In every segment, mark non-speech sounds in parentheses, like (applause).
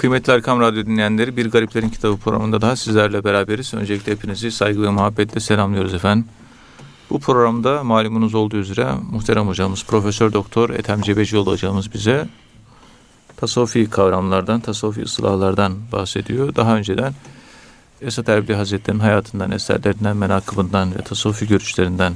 Kıymetli Erkam Radyo dinleyenleri Bir Gariplerin Kitabı programında daha sizlerle beraberiz. Öncelikle hepinizi saygı ve muhabbetle selamlıyoruz efendim. Bu programda malumunuz olduğu üzere muhterem hocamız Profesör Doktor Ethem Cebecioğlu hocamız bize tasavvufi kavramlardan, tasavvufi ıslahlardan bahsediyor. Daha önceden Esat Erbil Hazretleri'nin hayatından, eserlerinden, menakıbından ve tasavvufi görüşlerinden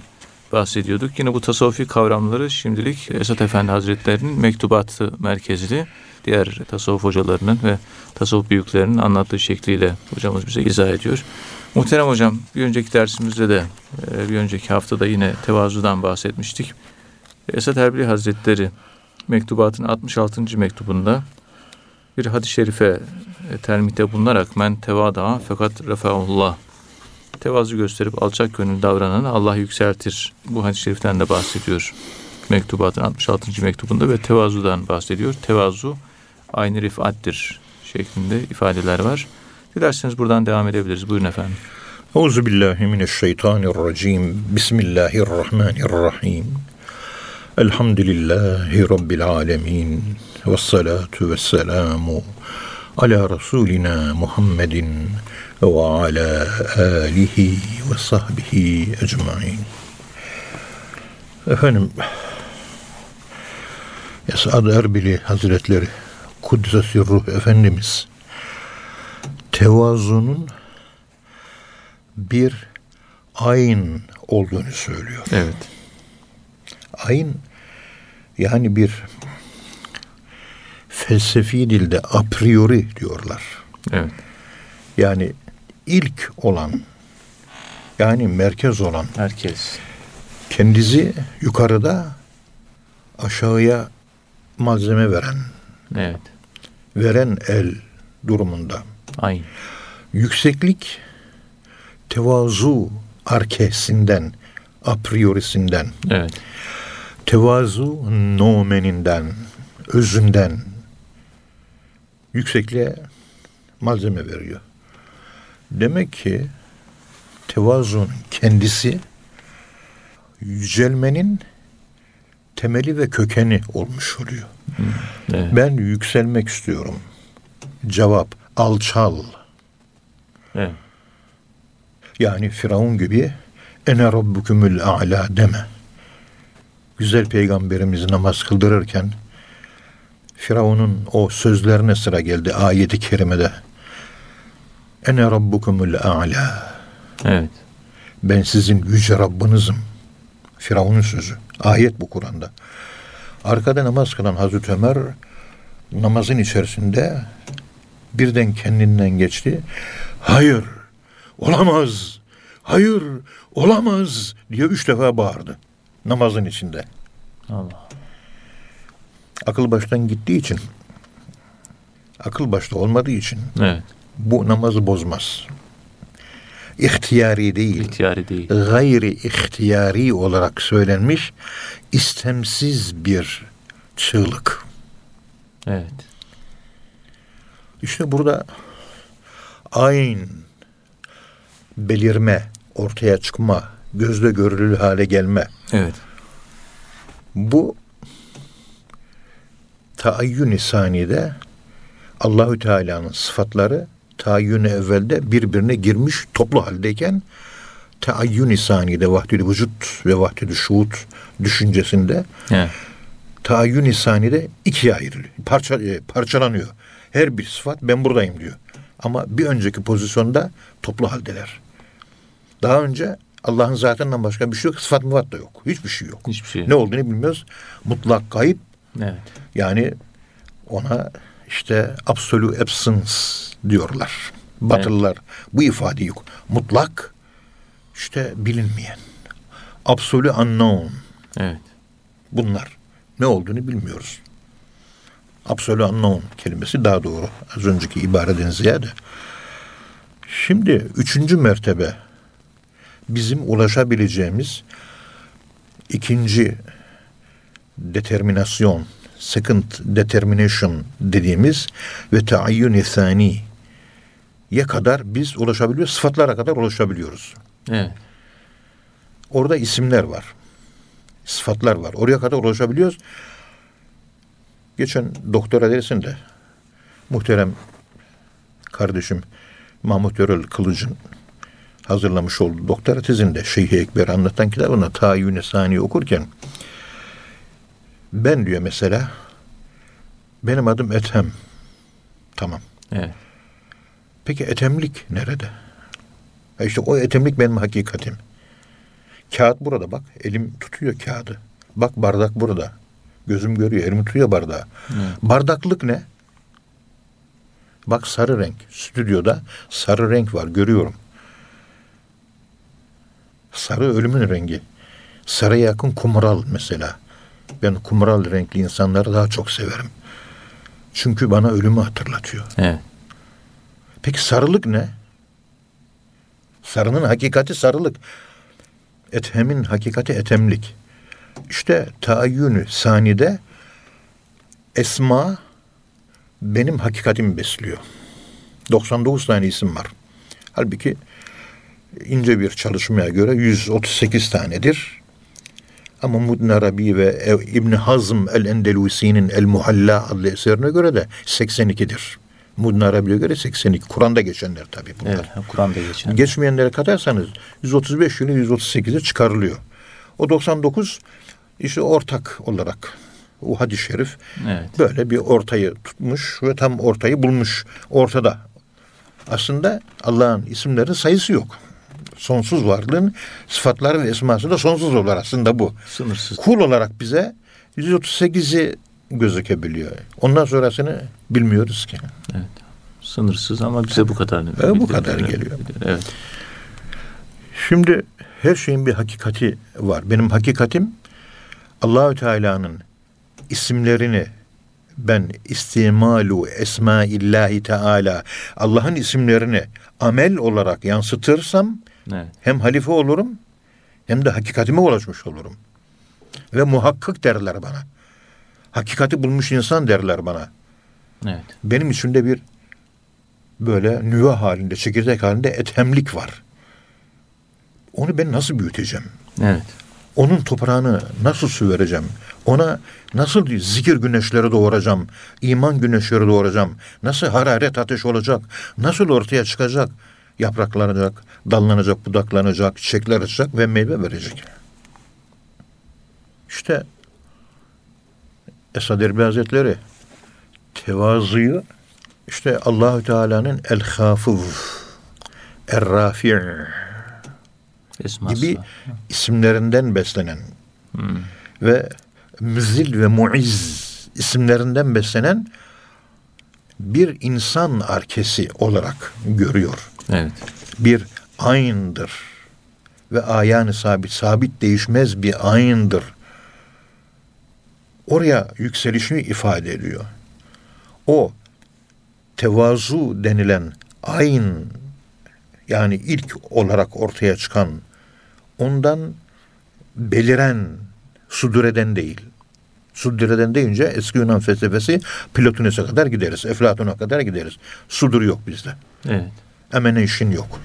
bahsediyorduk. Yine bu tasavvufi kavramları şimdilik Esat Efendi Hazretleri'nin mektubatı merkezli diğer tasavvuf hocalarının ve tasavvuf büyüklerinin anlattığı şekliyle hocamız bize izah ediyor. Muhterem hocam bir önceki dersimizde de e, bir önceki haftada yine tevazudan bahsetmiştik. Esat Erbili Hazretleri mektubatın 66. mektubunda bir hadis-i şerife e, termite bulunarak men tevada fakat refaullah tevazu gösterip alçak gönül davranan Allah yükseltir. Bu hadis-i şeriften de bahsediyor. Mektubatın 66. mektubunda ve tevazudan bahsediyor. Tevazu aynı rifattir şeklinde ifadeler var. Dilerseniz buradan devam edebiliriz. Buyurun efendim. Euzu billahi mineşşeytanirracim. Bismillahirrahmanirrahim. Elhamdülillahi rabbil alamin. Ves salatu vesselamu ala rasulina Muhammedin ve ala alihi ve sahbihi ecmaîn. Efendim Esad Erbili Hazretleri Kuddisesi Ruh Efendimiz tevazunun bir ayn olduğunu söylüyor. Evet. Ayn yani bir felsefi dilde a priori diyorlar. Evet. Yani ilk olan yani merkez olan Herkes. kendisi yukarıda aşağıya malzeme veren Evet. Veren el durumunda. Aynı. Yükseklik tevazu arkesinden, a priorisinden, Evet. tevazu nomeninden, özünden yüksekliğe malzeme veriyor. Demek ki tevazunun kendisi yücelmenin temeli ve kökeni olmuş oluyor. Evet. Ben yükselmek istiyorum. Cevap alçal. Evet. Yani Firavun gibi ene rabbukumul a'la deme. Güzel peygamberimizi namaz kıldırırken Firavun'un o sözlerine sıra geldi ayeti kerimede. Ene rabbukumul a'la. Evet. Ben sizin yüce Rabbinizim. Firavun'un sözü. Ayet bu Kur'an'da. Arkada namaz kılan Hazreti Ömer namazın içerisinde birden kendinden geçti. Hayır, olamaz, hayır, olamaz diye üç defa bağırdı namazın içinde. Allah. Akıl baştan gittiği için, akıl başta olmadığı için Evet. bu namazı bozmaz. İhtiyari değil. İhtiyari değil. gayri ihtiyari olarak söylenmiş istemsiz bir çığlık. Evet. İşte burada ayn belirme, ortaya çıkma, gözle görülür hale gelme. Evet. Bu taayyün-i saniyede Allahü Teala'nın sıfatları taayyün evvelde birbirine girmiş toplu haldeyken taayyün-i saniyede vahdül vücut ve vahdül şuut düşüncesinde Evet. taayyün-i saniyede ikiye ayrılıyor. Parça, e, parçalanıyor. Her bir sıfat ben buradayım diyor. Ama bir önceki pozisyonda toplu haldeler. Daha önce Allah'ın zatından başka bir şey yok. Sıfat muvat da yok. Hiçbir şey yok. Hiçbir şey. Ne olduğunu bilmiyoruz. Mutlak kayıp Evet. yani ona işte absolute absence diyorlar. Batılılar bu ifade yok. Mutlak işte bilinmeyen. Absolute unknown. Evet. Bunlar ne olduğunu bilmiyoruz. Absolute unknown kelimesi daha doğru. Az önceki ibareden ziyade. Şimdi üçüncü mertebe bizim ulaşabileceğimiz ikinci determinasyon, second determination dediğimiz ve taayyün thani ye kadar biz ulaşabiliyoruz. Sıfatlara kadar ulaşabiliyoruz. Evet. Orada isimler var. Sıfatlar var. Oraya kadar ulaşabiliyoruz. Geçen doktora dersinde muhterem kardeşim Mahmut Yörel Kılıç'ın hazırlamış olduğu doktora tezinde Şeyh Ekber anlatan kitabında Tayyün-i Sani okurken ben diyor mesela benim adım Ethem. Tamam. Evet. Peki etemlik nerede? E işte o etemlik benim hakikatim. Kağıt burada bak. Elim tutuyor kağıdı. Bak bardak burada. Gözüm görüyor. Elim tutuyor bardağı. Evet. Bardaklık ne? Bak sarı renk. Stüdyoda sarı renk var. Görüyorum. Sarı ölümün rengi. Sarıya yakın kumral mesela. Ben kumral renkli insanları daha çok severim. Çünkü bana ölümü hatırlatıyor. Evet. Peki sarılık ne? Sarının hakikati sarılık. Ethemin hakikati etemlik. İşte taayyünü sanide esma benim hakikatimi besliyor. 99 tane isim var. Halbuki ince bir çalışmaya göre 138 tanedir. Ama Mudn Arabi ve İbn Hazm el-Endelusi'nin El-Muhalla adlı eserine göre de 82'dir. Mudn Arabi'ye göre 82. Kur'an'da geçenler tabii bunlar. Evet. Kur'an'da geçen. Geçmeyenlere katarsanız 135 yılı 138'e çıkarılıyor. O 99 işte ortak olarak o hadis-i şerif Evet. böyle bir ortayı tutmuş ve tam ortayı bulmuş ortada. Aslında Allah'ın isimlerinin sayısı yok. Sonsuz varlığın sıfatları ve esması da sonsuz olarak aslında bu. Sınırsız. Kul olarak bize 138'i gözükebiliyor. Ondan sonrasını bilmiyoruz ki. Evet. Sınırsız ama bize bu kadar. Evet, bu kadar geliyor. Evet. Şimdi her şeyin bir hakikati var. Benim hakikatim Allahü Teala'nın isimlerini ben istimalu esmaillahi teala Allah'ın isimlerini amel olarak yansıtırsam Evet. hem halife olurum hem de hakikatime ulaşmış olurum. Ve muhakkak derler bana. Hakikati bulmuş insan derler bana. Evet. Benim içimde bir böyle nüve halinde, çekirdek halinde ethemlik var. Onu ben nasıl büyüteceğim? Evet. Onun toprağını nasıl su vereceğim? Ona nasıl zikir güneşleri doğuracağım? iman güneşleri doğuracağım? Nasıl hararet ateş olacak? Nasıl ortaya çıkacak? Yapraklanacak, dallanacak, budaklanacak, çiçekler açacak ve meyve verecek. İşte Esad Erbil Hazretleri tevazuyu işte Allahü Teala'nın el hafız er rafi' Esması. gibi isimlerinden beslenen Hmm. ve müzil ve muiz isimlerinden beslenen bir insan arkesi olarak görüyor. Evet. Bir aynıdır ve ayanı sabit, sabit değişmez bir aynıdır. Oraya yükselişini ifade ediyor. O tevazu denilen ayn yani ilk olarak ortaya çıkan ondan beliren sudureden değil. Sudureden deyince eski Yunan felsefesi Platones'e kadar gideriz. Eflatun'a kadar gideriz. Sudur yok bizde. Evet. İşin yok.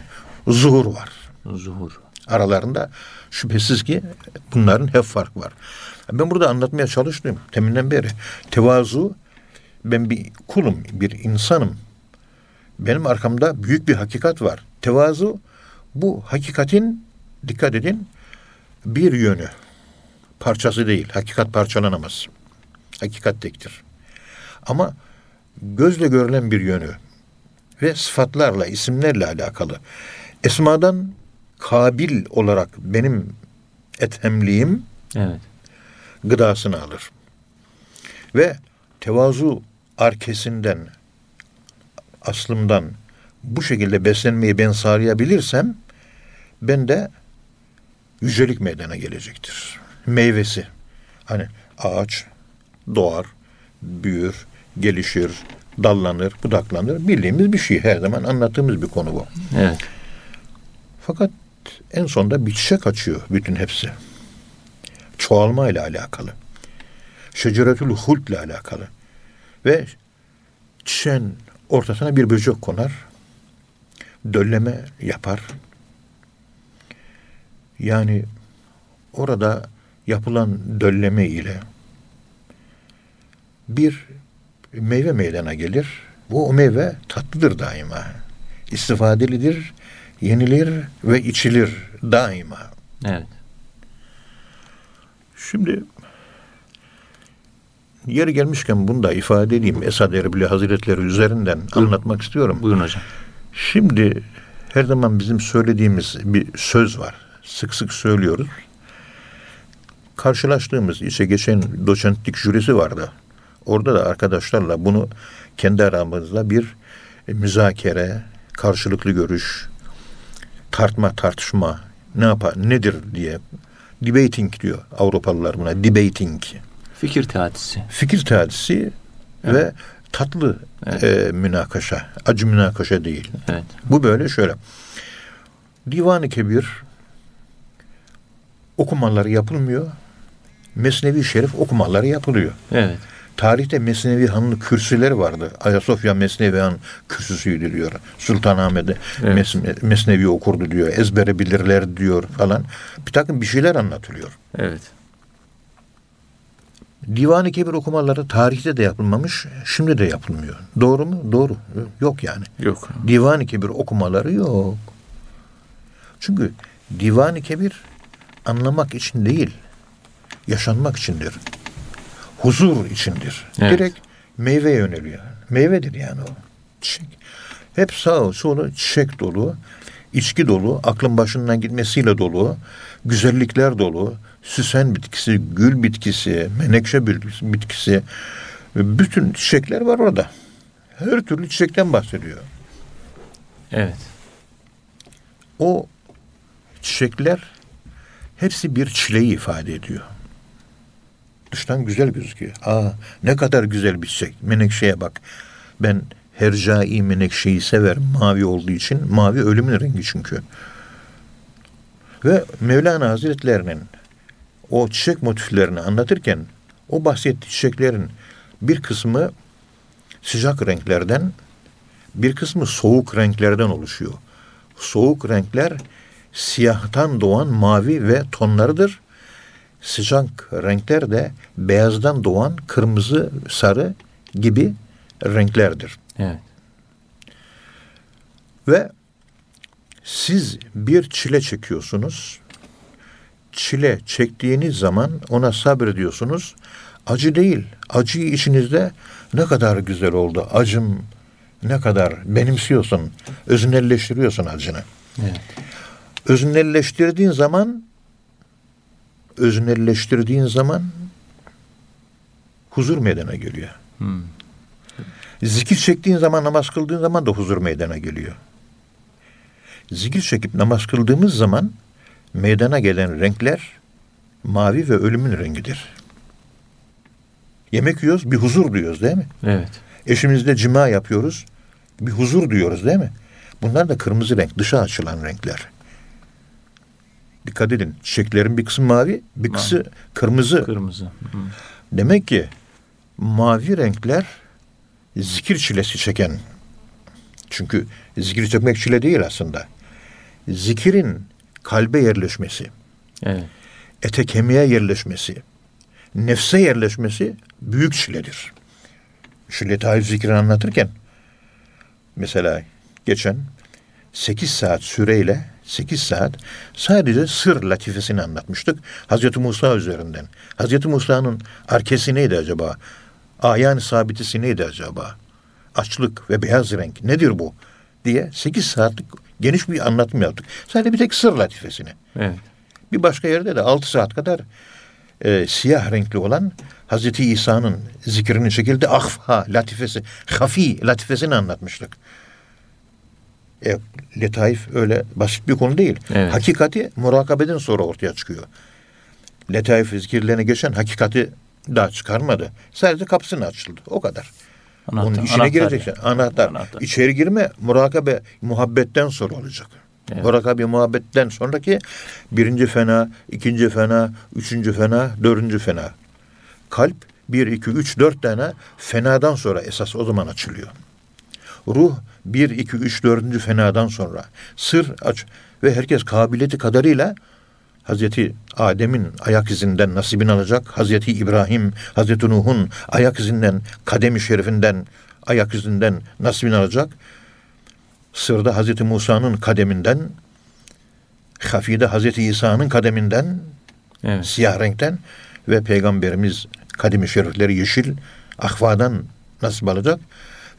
Zuhur var. Zuhur. Aralarında şüphesiz ki bunların hep fark var. Ben burada anlatmaya çalıştım teminden beri. Tevazu ben bir kulum, bir insanım. Benim arkamda büyük bir hakikat var. Tevazu bu hakikatin dikkat edin bir yönü. Parçası değil. Hakikat parçalanamaz. Hakikat tektir. Ama gözle görülen bir yönü ve sıfatlarla, isimlerle alakalı. Esmadan kabil olarak benim ethemliğim Evet. gıdasını alır. Ve tevazu arkesinden, aslımdan bu şekilde beslenmeyi ben sağlayabilirsem ben de yücelik meydana gelecektir. Meyvesi. Hani ağaç doğar, büyür, gelişir, dallanır, budaklanır. Bildiğimiz bir şey. Her zaman anlattığımız bir konu bu. Evet. Fakat en sonunda bir çiçek açıyor bütün hepsi. Çoğalma ile alakalı. Şeceretül hulk ile alakalı. Ve çiçeğin ortasına bir böcek konar. Dölleme yapar. Yani orada yapılan dölleme ile bir meyve meydana gelir Bu o meyve tatlıdır daima. İstifadelidir, yenilir ve içilir daima. Evet. Şimdi yeri gelmişken bunu da ifade edeyim. Esad Erbil Hazretleri üzerinden anlatmak istiyorum. Buyurun hocam. Şimdi her zaman bizim söylediğimiz bir söz var. Sık sık söylüyoruz. Karşılaştığımız işe geçen doçentlik jürisi vardı. Orada da arkadaşlarla bunu kendi aramızda bir müzakere, karşılıklı görüş, tartma, tartışma ne yapar, nedir diye debating diyor Avrupalılar buna. Debating. Fikir teatisi. Fikir teatisi Evet. ve tatlı Evet. e, münakaşa. Acı münakaşa değil. Evet. Bu böyle şöyle. Divan-ı Kebir okumaları yapılmıyor. Mesnevi Şerif okumaları yapılıyor. Evet. Tarihte Mesnevi Han'ın kürsüleri vardı. Ayasofya Mesnevi Han kürsüsüydü diyor. Sultanahmet'e Evet. Mes- Mesnevi okurdu diyor. Ezbere bilirler diyor falan. Bir takım bir şeyler anlatılıyor. Evet. Divan-ı Kebir okumaları tarihte de yapılmamış, şimdi de yapılmıyor. Doğru mu? Doğru. Yok yani. Yok. Divan-ı Kebir okumaları yok. Çünkü Divan-ı Kebir anlamak için değil, yaşanmak içindir. Huzur içindir. Evet. Direkt meyve yöneliyor. Meyvedir yani o. Çiçek. Hep sağ solu çiçek dolu, içki dolu, aklın başından gitmesiyle dolu, güzellikler dolu, süsen bitkisi, gül bitkisi, menekşe bitkisi, bütün çiçekler var orada. Her türlü çiçekten bahsediyor. Evet. O çiçekler hepsi bir çileyi ifade ediyor. Dıştan güzel gözüküyor. Aa ne kadar güzel bir çiçek. Menekşeye bak. Ben hercai menekşeyi severim mavi olduğu için. Mavi ölümün rengi çünkü. Ve Mevlana Hazretlerinin o çiçek motiflerini anlatırken o bahsettiği çiçeklerin bir kısmı sıcak renklerden bir kısmı soğuk renklerden oluşuyor. Soğuk renkler siyahtan doğan mavi ve tonlarıdır. Sıcak renkler de beyazdan doğan kırmızı, sarı gibi renklerdir. Evet. Ve siz bir çile çekiyorsunuz. Çile çektiğiniz zaman ona sabrediyorsunuz. Acı değil. Acıyı içinizde ne kadar güzel oldu. Acım ne kadar benimsiyorsun. Öznelleştiriyorsun acını. Evet. Öznelleştirdiğin zaman öznelleştirdiğin zaman huzur meydana geliyor. Hmm. Zikir çektiğin zaman namaz kıldığın zaman da huzur meydana geliyor. Zikir çekip namaz kıldığımız zaman meydana gelen renkler mavi ve ölümün rengidir. Yemek yiyoruz bir huzur duyuyoruz değil mi? Evet. Eşimizle cima yapıyoruz bir huzur duyuyoruz değil mi? Bunlar da kırmızı renk dışa açılan renkler. Dikkat edin çiçeklerin bir kısmı mavi bir kısmı kırmızı. Kırmızı. Hmm. Demek ki mavi renkler zikir çilesi çeken. Çünkü zikir çekmek çile değil aslında. Zikirin kalbe yerleşmesi, Evet. ete kemiğe yerleşmesi, nefse yerleşmesi büyük çiledir. Şu letaif zikrini anlatırken mesela geçen 8 saat süreyle 8 saat sadece sır latifesini anlatmıştık. Hazreti Musa üzerinden. Hazreti Musa'nın arkesi neydi acaba? Ayan sabitisi neydi acaba? Açlık ve beyaz renk nedir bu? diye 8 saatlik geniş bir anlatım yaptık. Sadece bir tek sır latifesini. Evet. Bir başka yerde de 6 saat kadar e, siyah renkli olan Hazreti İsa'nın zikrinin şekilde ahfa latifesi, hafi latifesini anlatmıştık. E, letaif öyle basit bir konu değil. Evet. Hakikati murakabeden sonra ortaya çıkıyor. Letaif zikirlerine geçen hakikati daha çıkarmadı. Sadece kapısını açıldı. O kadar. Anahtar- Onun içine anahtar gireceksin. yani. Anahtar. Anahtar. İçeri girme murakabe muhabbetten sonra olacak. Evet. Murakabe muhabbetten sonraki birinci fena, ikinci fena, üçüncü fena, dördüncü fena. Kalp bir, iki, üç, dört tane fenadan sonra esas o zaman açılıyor. Ruh bir, iki, üç, dördüncü fenadan sonra. Sır aç ve herkes kabiliyeti kadarıyla Hazreti Adem'in ayak izinden nasibini alacak. Hazreti İbrahim, Hazreti Nuh'un ayak izinden, kademi şerifinden ayak izinden nasibini alacak. Sırda Hazreti Musa'nın kademinden, hafide Hazreti İsa'nın kademinden, Evet. siyah renkten ve Peygamberimiz kadimi şerifleri yeşil ahvadan nasip alacak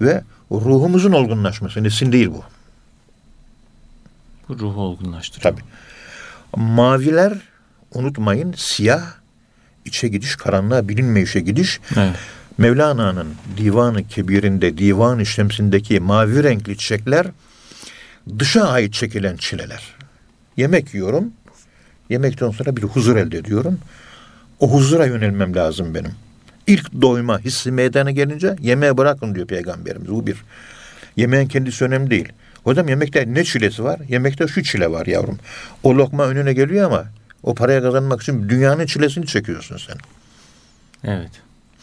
ve ruhumuzun olgunlaşması. Nesin değil bu. Bu ruhu olgunlaştırıyor. Tabii. Maviler unutmayın siyah içe gidiş, karanlığa bilinmeyişe gidiş. Evet. Mevlana'nın Divan-ı Kebir'inde, Divan-ı Şems'indeki mavi renkli çiçekler dışa ait çekilen çileler. Yemek yiyorum. Yemekten sonra bir huzur elde ediyorum. O huzura yönelmem lazım benim. İlk doyma hissi meydana gelince yemeğe bırakın diyor Peygamberimiz. Bu bir. Yemeğin kendisi önemli değil. Hocam yemekte ne çilesi var? Yemekte şu çile var yavrum. O lokma önüne geliyor ama o paraya kazanmak için dünyanın çilesini çekiyorsun sen. Evet.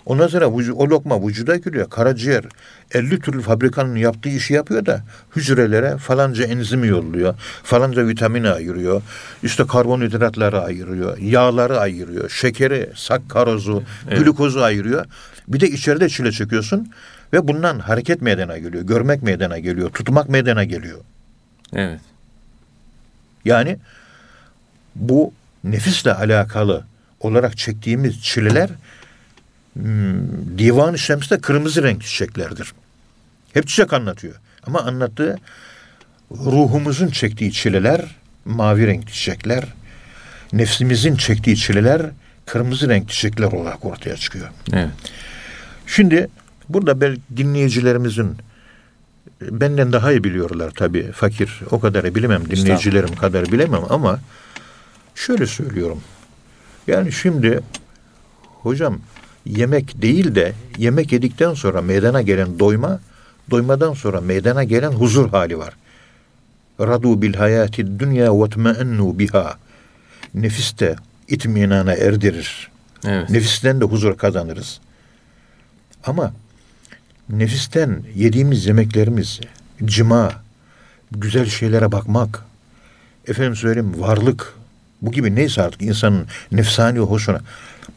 Ondan sonra o lokma vücuda giriyor. Karaciğer 50 türlü fabrikanın yaptığı işi yapıyor da hücrelere falanca enzimi yolluyor. Falanca vitamini ayırıyor. İşte karbonhidratları ayırıyor. Yağları ayırıyor. Şekeri, sakkarozu, Evet. glukozu ayırıyor. Bir de içeride çile çekiyorsun ve bundan hareket meydana geliyor. Görmek meydana geliyor. Tutmak meydana geliyor. Evet. Yani bu nefisle alakalı olarak çektiğimiz çileler Divan-ı Şems'te kırmızı renk çiçeklerdir. Hep çiçek anlatıyor. Ama anlattığı ruhumuzun çektiği çileler mavi renk çiçekler, nefsimizin çektiği çileler kırmızı renk çiçekler olarak ortaya çıkıyor. Evet. Şimdi burada belki dinleyicilerimizin benden daha iyi biliyorlar tabii fakir o kadar bilemem dinleyicilerim kadar bilemem ama şöyle söylüyorum. Yani şimdi hocam yemek değil de yemek yedikten sonra meydana gelen doyma, doymadan sonra meydana gelen huzur hali var. Radu bil hayati dünya ve tmeennu biha. Nefis de itminana erdirir. Evet. Nefisten de huzur kazanırız. Ama nefisten yediğimiz yemeklerimiz, cima, güzel şeylere bakmak, efendim söyleyeyim varlık, bu gibi neyse artık insanın nefsani hoşuna.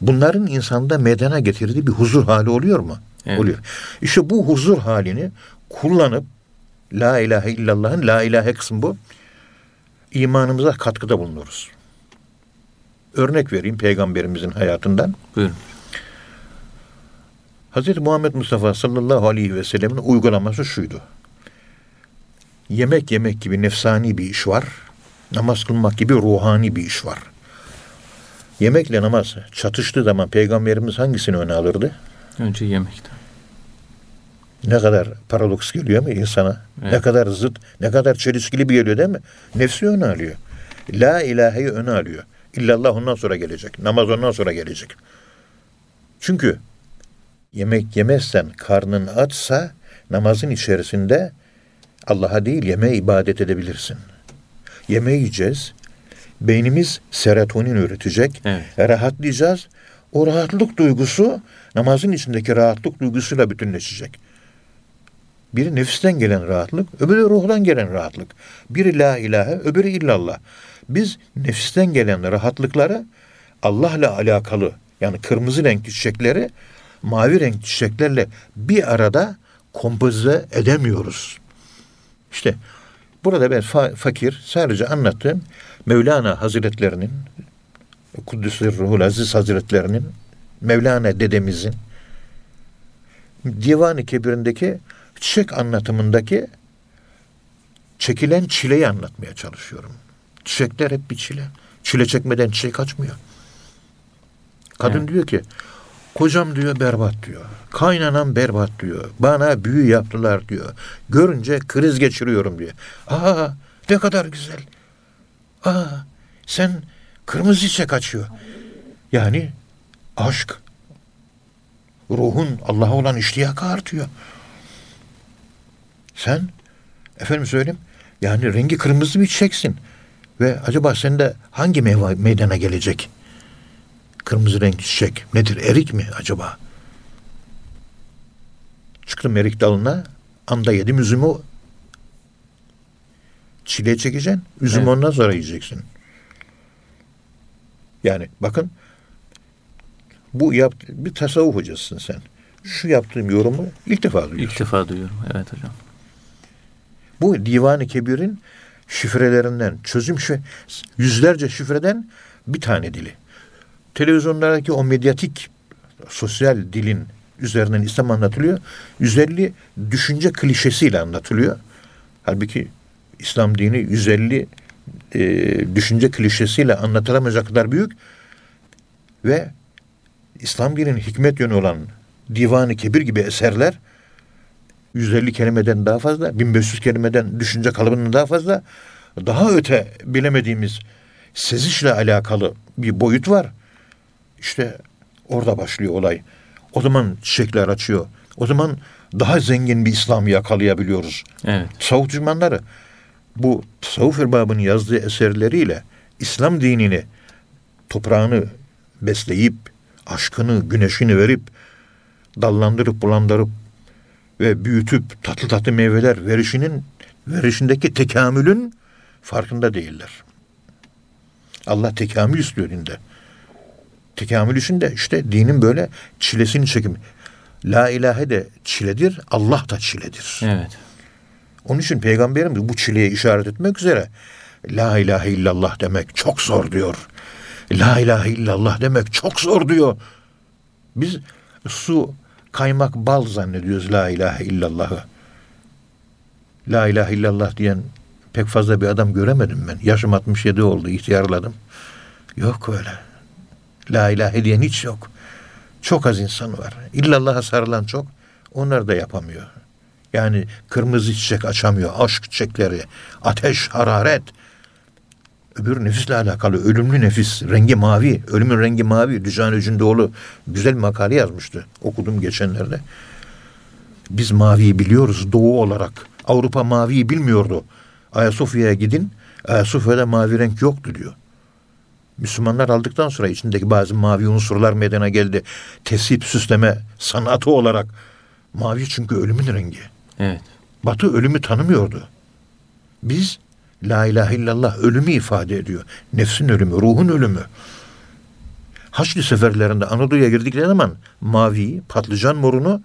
Bunların insanda meydana getirdiği bir huzur hali oluyor mu? Evet. Oluyor. İşte bu huzur halini kullanıp La ilahe illallah'ın la ilahe kısmı bu. imanımıza katkıda bulunuruz. Örnek vereyim peygamberimizin hayatından. Buyurun. Hz. Muhammed Mustafa sallallahu aleyhi ve sellemin uygulaması şuydu. Yemek yemek gibi nefsani bir iş var. Namaz kılmak gibi ruhani bir iş var. Yemekle namaz çatıştığı zaman peygamberimiz hangisini öne alırdı? Önce yemekten. Ne kadar paradoks geliyor mu insana? Evet. Ne kadar zıt, ne kadar çelişkili bir geliyor değil mi? Nefsi öne alıyor. La ilaheyi öne alıyor. İllallah ondan sonra gelecek. Namaz ondan sonra gelecek. Çünkü yemek yemezsen karnın açsa namazın içerisinde Allah'a değil yemeğe ibadet edebilirsin. Yemeği yiyeceğiz. Beynimiz serotonin üretecek. Evet. Rahatlayacağız. O rahatlık duygusu namazın içindeki rahatlık duygusuyla bütünleşecek. Biri nefisten gelen rahatlık, öbürü ruhdan gelen rahatlık. Biri la ilahe, öbürü illallah. Biz nefisten gelen rahatlıkları Allah'la alakalı yani kırmızı renkli çiçekleri mavi renkli çiçeklerle bir arada kompoze edemiyoruz. İşte burada ben fa- fakir sadece anlattığım Mevlana Hazretlerinin Kuddüsü Ruhul Aziz Hazretlerinin Mevlana dedemizin Divan-ı Kebir'indeki çiçek anlatımındaki çekilen çileyi anlatmaya çalışıyorum. Çiçekler hep bir çile. Çile çekmeden çiçek açmıyor. Kadın Evet. diyor ki kocam diyor berbat diyor. Kaynanam berbat diyor. Bana büyü yaptılar diyor. Görünce kriz geçiriyorum diyor. Aa ne kadar güzel. Aa sen kırmızı çiçek açıyor. Yani aşk ruhun Allah'a olan iştiyakı artıyor. Sen efendim söyleyeyim yani rengi kırmızı bir çiçeksin. Ve acaba sende hangi meyve meydana gelecek? Kırmızı renkli çiçek. Nedir? Erik mi acaba? Çıktım erik dalına. Anda yedim üzümü çile çekeceksin. Üzümü Evet. ondan sonra yiyeceksin. Yani bakın bu yap bir tasavvuf hocasısın sen. şu yaptığım yorumu ilk defa duyuyorum. İlk defa duyuyorum. Evet hocam. Bu Divan-ı Kebir'in şifrelerinden, çözüm şifre, yüzlerce şifreden bir tane dili. Televizyonlardaki o medyatik sosyal dilin üzerinden İslam anlatılıyor. 150 düşünce klişesiyle anlatılıyor. Halbuki İslam dini 150 e, düşünce klişesiyle anlatılamayacak kadar büyük ve İslam dininin hikmet yönü olan Divan-ı Kebir gibi eserler 150 kelimeden daha fazla, 1500 kelimeden düşünce kalıbından daha fazla, daha öte bilemediğimiz sezişle alakalı bir boyut var. İşte orada başlıyor olay. O zaman çiçekler açıyor. O zaman daha zengin bir İslam'ı yakalayabiliyoruz. Evet. Tasavvuf düşmanları bu tasavvuf erbabının yazdığı eserleriyle İslam dinini toprağını besleyip aşkını, güneşini verip dallandırıp bulandırıp ve büyütüp tatlı tatlı meyveler verişinin verişindeki tekamülün farkında değiller. Allah tekamül istiyor dinde. Tekamül için de işte dinin böyle çilesini çekim. La ilahe de çiledir, Allah da çiledir. Evet. Onun için peygamberimiz bu çileye işaret etmek üzere La ilahe illallah demek çok zor diyor. La ilahe illallah demek çok zor diyor. Biz su, kaymak, bal zannediyoruz la ilahe illallahı. La ilahe illallah diyen pek fazla bir adam göremedim ben. Yaşım 67 oldu, ihtiyarladım. Yok öyle. La ilahe diyen hiç yok. Çok az insan var. İllallah'a sarılan çok. Onlar da yapamıyor. Yani kırmızı çiçek açamıyor. Aşk çiçekleri, ateş, hararet. Öbür nefisle alakalı ölümlü nefis, rengi mavi, ölümün rengi mavi. Dücan Öcündoğlu güzel makale yazmıştı. Okudum geçenlerde. Biz maviyi biliyoruz doğu olarak. Avrupa maviyi bilmiyordu. Ayasofya'ya gidin. Ayasofya'da mavi renk yoktu diyor. Müslümanlar aldıktan sonra içindeki bazı mavi unsurlar meydana geldi. Tesip, süsleme sanatı olarak. Mavi çünkü ölümün rengi. Evet. Batı ölümü tanımıyordu. Biz La ilahe illallah ölümü ifade ediyor. Nefsin ölümü, ruhun ölümü. Haçlı seferlerinde Anadolu'ya girdikleri zaman maviyi, patlıcan morunu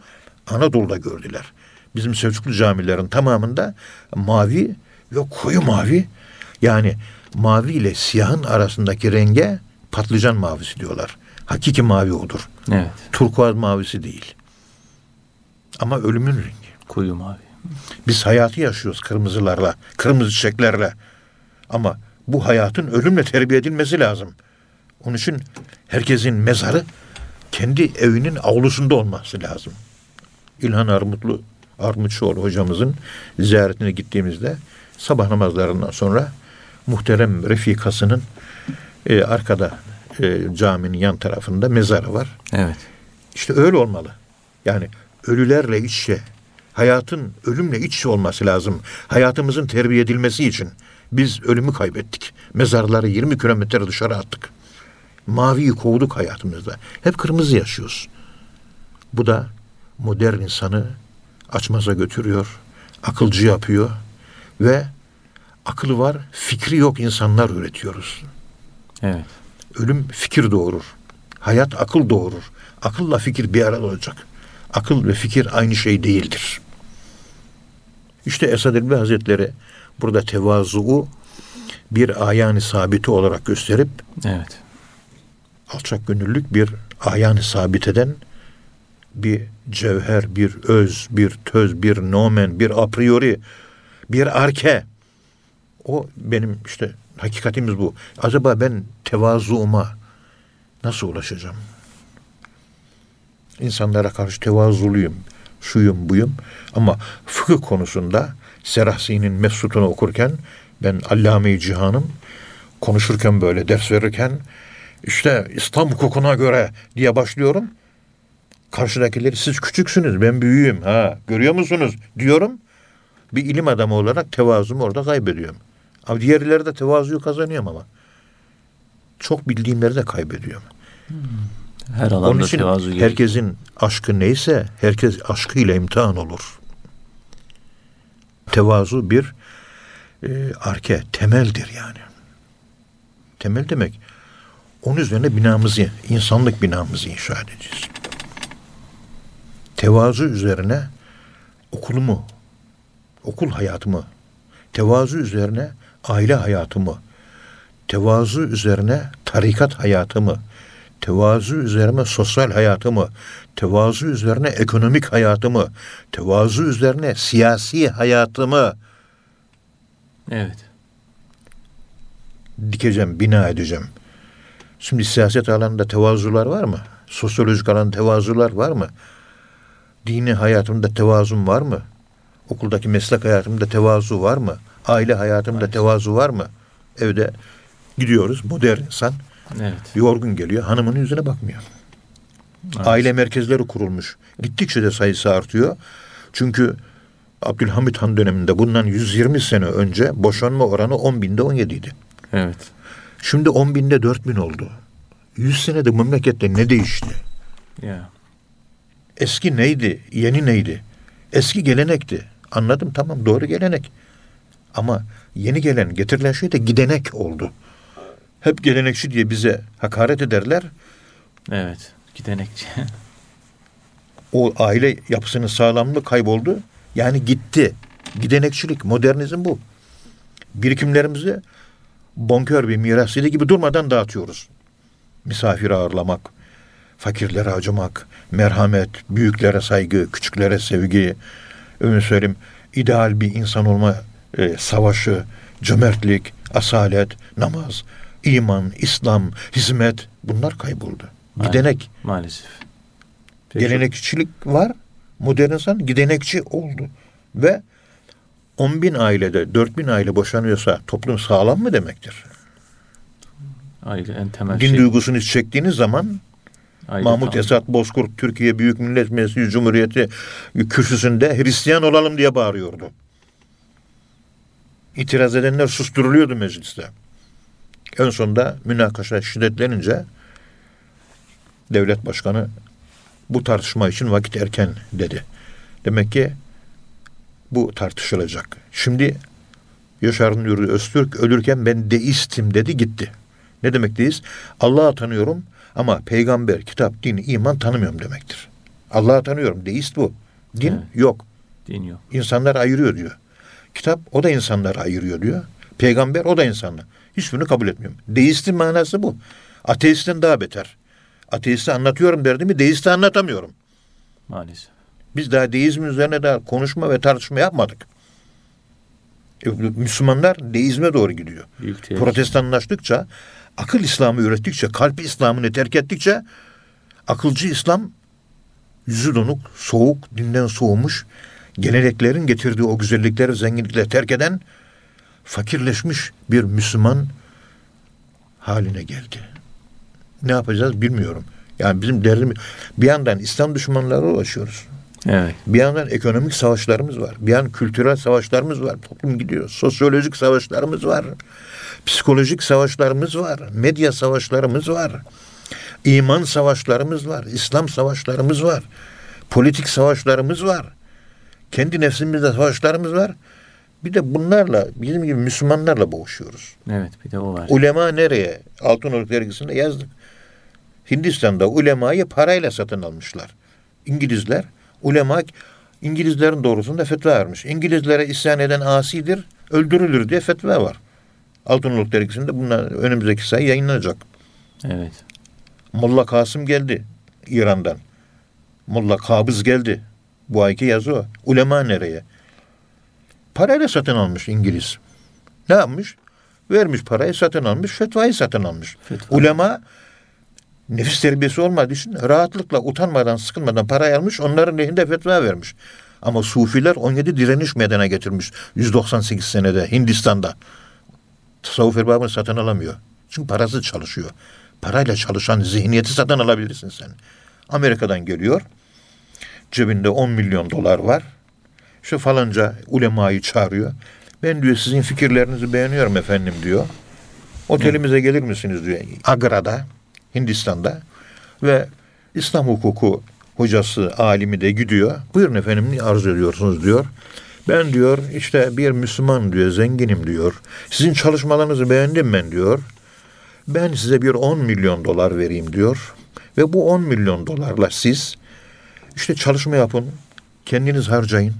Anadolu'da gördüler. Bizim Selçuklu camilerin tamamında mavi ve koyu mavi yani mavi ile siyahın arasındaki renge patlıcan mavisi diyorlar. Hakiki mavi odur. Evet. Turkuaz mavisi değil. Ama ölümün rengi. Koyu mavi. Biz hayatı yaşıyoruz kırmızılarla, kırmızı çiçeklerle. Ama bu hayatın ölümle terbiye edilmesi lazım. Onun için herkesin mezarı kendi evinin avlusunda olması lazım. İlhan Armutlu Armutçuoğlu hocamızın ziyaretine gittiğimizde sabah namazlarından sonra muhterem refikasının e, arkada e, caminin yan tarafında mezarı var. Evet. İşte öyle olmalı. Yani ölülerle iç içe, hayatın ölümle iç içe olması lazım. Hayatımızın terbiye edilmesi için. Biz ölümü kaybettik. Mezarları 20 kilometre dışarı attık. Maviyi kovduk hayatımızda. Hep kırmızı yaşıyoruz. Bu da modern insanı açmaza götürüyor. Akılcı yapıyor. Ve akıllı var, fikri yok insanlar üretiyoruz. Evet. Ölüm fikir doğurur. Hayat akıl doğurur. Akılla fikir bir arada olacak. Akıl ve fikir aynı şey değildir. İşte Esad Elbi Hazretleri burada tevazu'u bir ayani sabiti olarak gösterip Evet. alçak gönüllülük bir ayani sabit eden bir cevher, bir öz, bir töz, bir nomen, bir a priori, bir arke. O benim işte hakikatimiz bu. Acaba ben tevazuuma nasıl ulaşacağım? İnsanlara karşı tevazuluyum, şuyum buyum. Ama fıkıh konusunda Serahsi'nin Mesut'unu okurken ben Allame-i Cihan'ım konuşurken böyle ders verirken işte İslam hukukuna göre diye başlıyorum. Karşıdakileri siz küçüksünüz ben büyüğüm ha görüyor musunuz diyorum. Bir ilim adamı olarak tevazumu orada kaybediyorum. Ama diğerleri de tevazuyu kazanıyorum ama. Çok bildiğimleri de kaybediyorum. Her Onun alanda için tevazu gerekiyor. herkesin aşkı neyse herkes aşkıyla imtihan olur. Tevazu bir e, arke, temeldir yani. Temel demek onun üzerine binamızı, insanlık binamızı inşa edeceğiz. tevazu üzerine okulumu, okul hayatımı, tevazu üzerine aile hayatımı, tevazu üzerine tarikat hayatımı, tevazu üzerine sosyal hayatımı, tevazu üzerine ekonomik hayatımı, tevazu üzerine siyasi hayatımı Evet. dikeceğim, bina edeceğim. Şimdi siyaset alanında tevazular var mı? Sosyolojik alanda tevazular var mı? Dini hayatımda tevazum var mı? Okuldaki meslek hayatımda tevazu var mı? Aile hayatımda tevazu var mı? Evde gidiyoruz modern insan Evet. yorgun geliyor hanımının yüzüne bakmıyor. Evet. Aile merkezleri kurulmuş. Gittikçe de sayısı artıyor. Çünkü Abdülhamit Han döneminde bundan 120 sene önce boşanma oranı 10 binde 17 idi. Evet. Şimdi 10 binde 4 bin oldu. 100 senede memlekette ne değişti? Ya. Eski neydi? Yeni neydi? Eski gelenekti. Anladım tamam doğru gelenek. Ama yeni gelen getirilen şey de gidenek oldu. Hep gelenekçi diye bize hakaret ederler. Evet. Gidenekçi. (laughs) O aile yapısının sağlamlığı kayboldu. Yani gitti. Gidenekçilik, modernizm bu. Birikimlerimizi bonkör bir miras gibi durmadan dağıtıyoruz. Misafir ağırlamak, fakirlere acımak, merhamet, büyüklere saygı, küçüklere sevgi, öyle söyleyeyim, ideal bir insan olma e, savaşı, cömertlik, asalet, namaz, iman, İslam, hizmet bunlar kayboldu. Gidenek. Maalesef. Peki. Gelenekçilik var. Modern insan gidenekçi oldu. Ve 10 bin ailede 4 bin aile boşanıyorsa toplum sağlam mı demektir? Aile en temel Din şey. duygusunu çektiğiniz zaman Aile Mahmut tam- Esat Bozkurt Türkiye Büyük Millet Meclisi Cumhuriyeti kürsüsünde Hristiyan olalım diye bağırıyordu. İtiraz edenler susturuluyordu mecliste. En sonunda münakaşa şiddetlenince devlet başkanı bu tartışma için vakit erken dedi. Demek ki bu tartışılacak. Şimdi Yaşar Nuri Öztürk ölürken ben deistim dedi gitti. Ne demek deist? Allah'ı tanıyorum ama peygamber, kitap, din, iman tanımıyorum demektir. Allah'ı tanıyorum. Deist bu. Din Evet. yok. Din yok. İnsanlar ayırıyor diyor. Kitap o da insanları ayırıyor diyor. Peygamber o da insanlar. Hiçbirini kabul etmiyorum. Deistin manası bu. Ateistin daha beter. Ateisti anlatıyorum derdimi, deisti anlatamıyorum. Maalesef. Biz daha deizm üzerine daha konuşma ve tartışma yapmadık. E, Müslümanlar deizme doğru gidiyor. Protestanlaştıkça, akıl İslam'ı ürettikçe, kalp İslam'ını terk ettikçe, akılcı İslam yüzü donuk, soğuk, dinden soğumuş, geleneklerin getirdiği o güzellikleri, zenginlikleri terk eden, fakirleşmiş bir Müslüman haline geldi. Ne yapacağız bilmiyorum. Yani bizim derdimiz, bir yandan İslam düşmanları ulaşıyoruz. Evet. Bir yandan ekonomik savaşlarımız var. Bir yandan kültürel savaşlarımız var. Toplum gidiyor. Sosyolojik savaşlarımız var. Psikolojik savaşlarımız var. Medya savaşlarımız var. İman savaşlarımız var. İslam savaşlarımız var. Politik savaşlarımız var. Kendi nefsimizde savaşlarımız var. Bir de bunlarla bizim gibi Müslümanlarla boğuşuyoruz. Evet bir de o var. Ulema nereye? Altınoluk dergisinde yazdık. Hindistan'da ulemayı parayla satın almışlar. İngilizler ulema İngilizlerin doğrusunda fetva vermiş. İngilizlere isyan eden asidir, öldürülür diye fetva var. Altınoluk dergisinde bunlar önümüzdeki sayı yayınlanacak. Evet. Molla Kasım geldi İran'dan. Molla Kabız geldi. Bu ayki yazı o. Ulema nereye? Parayla satın almış İngiliz. Ne yapmış? Vermiş parayı satın almış, fetvayı satın almış. Fetva. Ulema nefis terbiyesi olmadığı için rahatlıkla, utanmadan, sıkılmadan parayı almış, onların lehinde fetva vermiş. Ama Sufiler 17 direniş meydana getirmiş 198 senede Hindistan'da. Tasavvuf erbabını satın alamıyor. Çünkü parası çalışıyor. Parayla çalışan zihniyeti satın alabilirsin sen. Amerika'dan geliyor. Cebinde 10 milyon dolar var. Şu falanca ulemayı çağırıyor. Ben diyor sizin fikirlerinizi beğeniyorum efendim diyor. Otelimize gelir misiniz diyor. Agra'da, Hindistan'da ve İslam hukuku hocası, alimi de gidiyor. Buyurun efendim ne arzu ediyorsunuz diyor. Ben diyor işte bir Müslüman diyor, zenginim diyor. Sizin çalışmalarınızı beğendim ben diyor. Ben size bir 10 milyon dolar vereyim diyor. Ve bu 10 milyon dolarla siz İşte çalışma yapın. Kendiniz harcayın.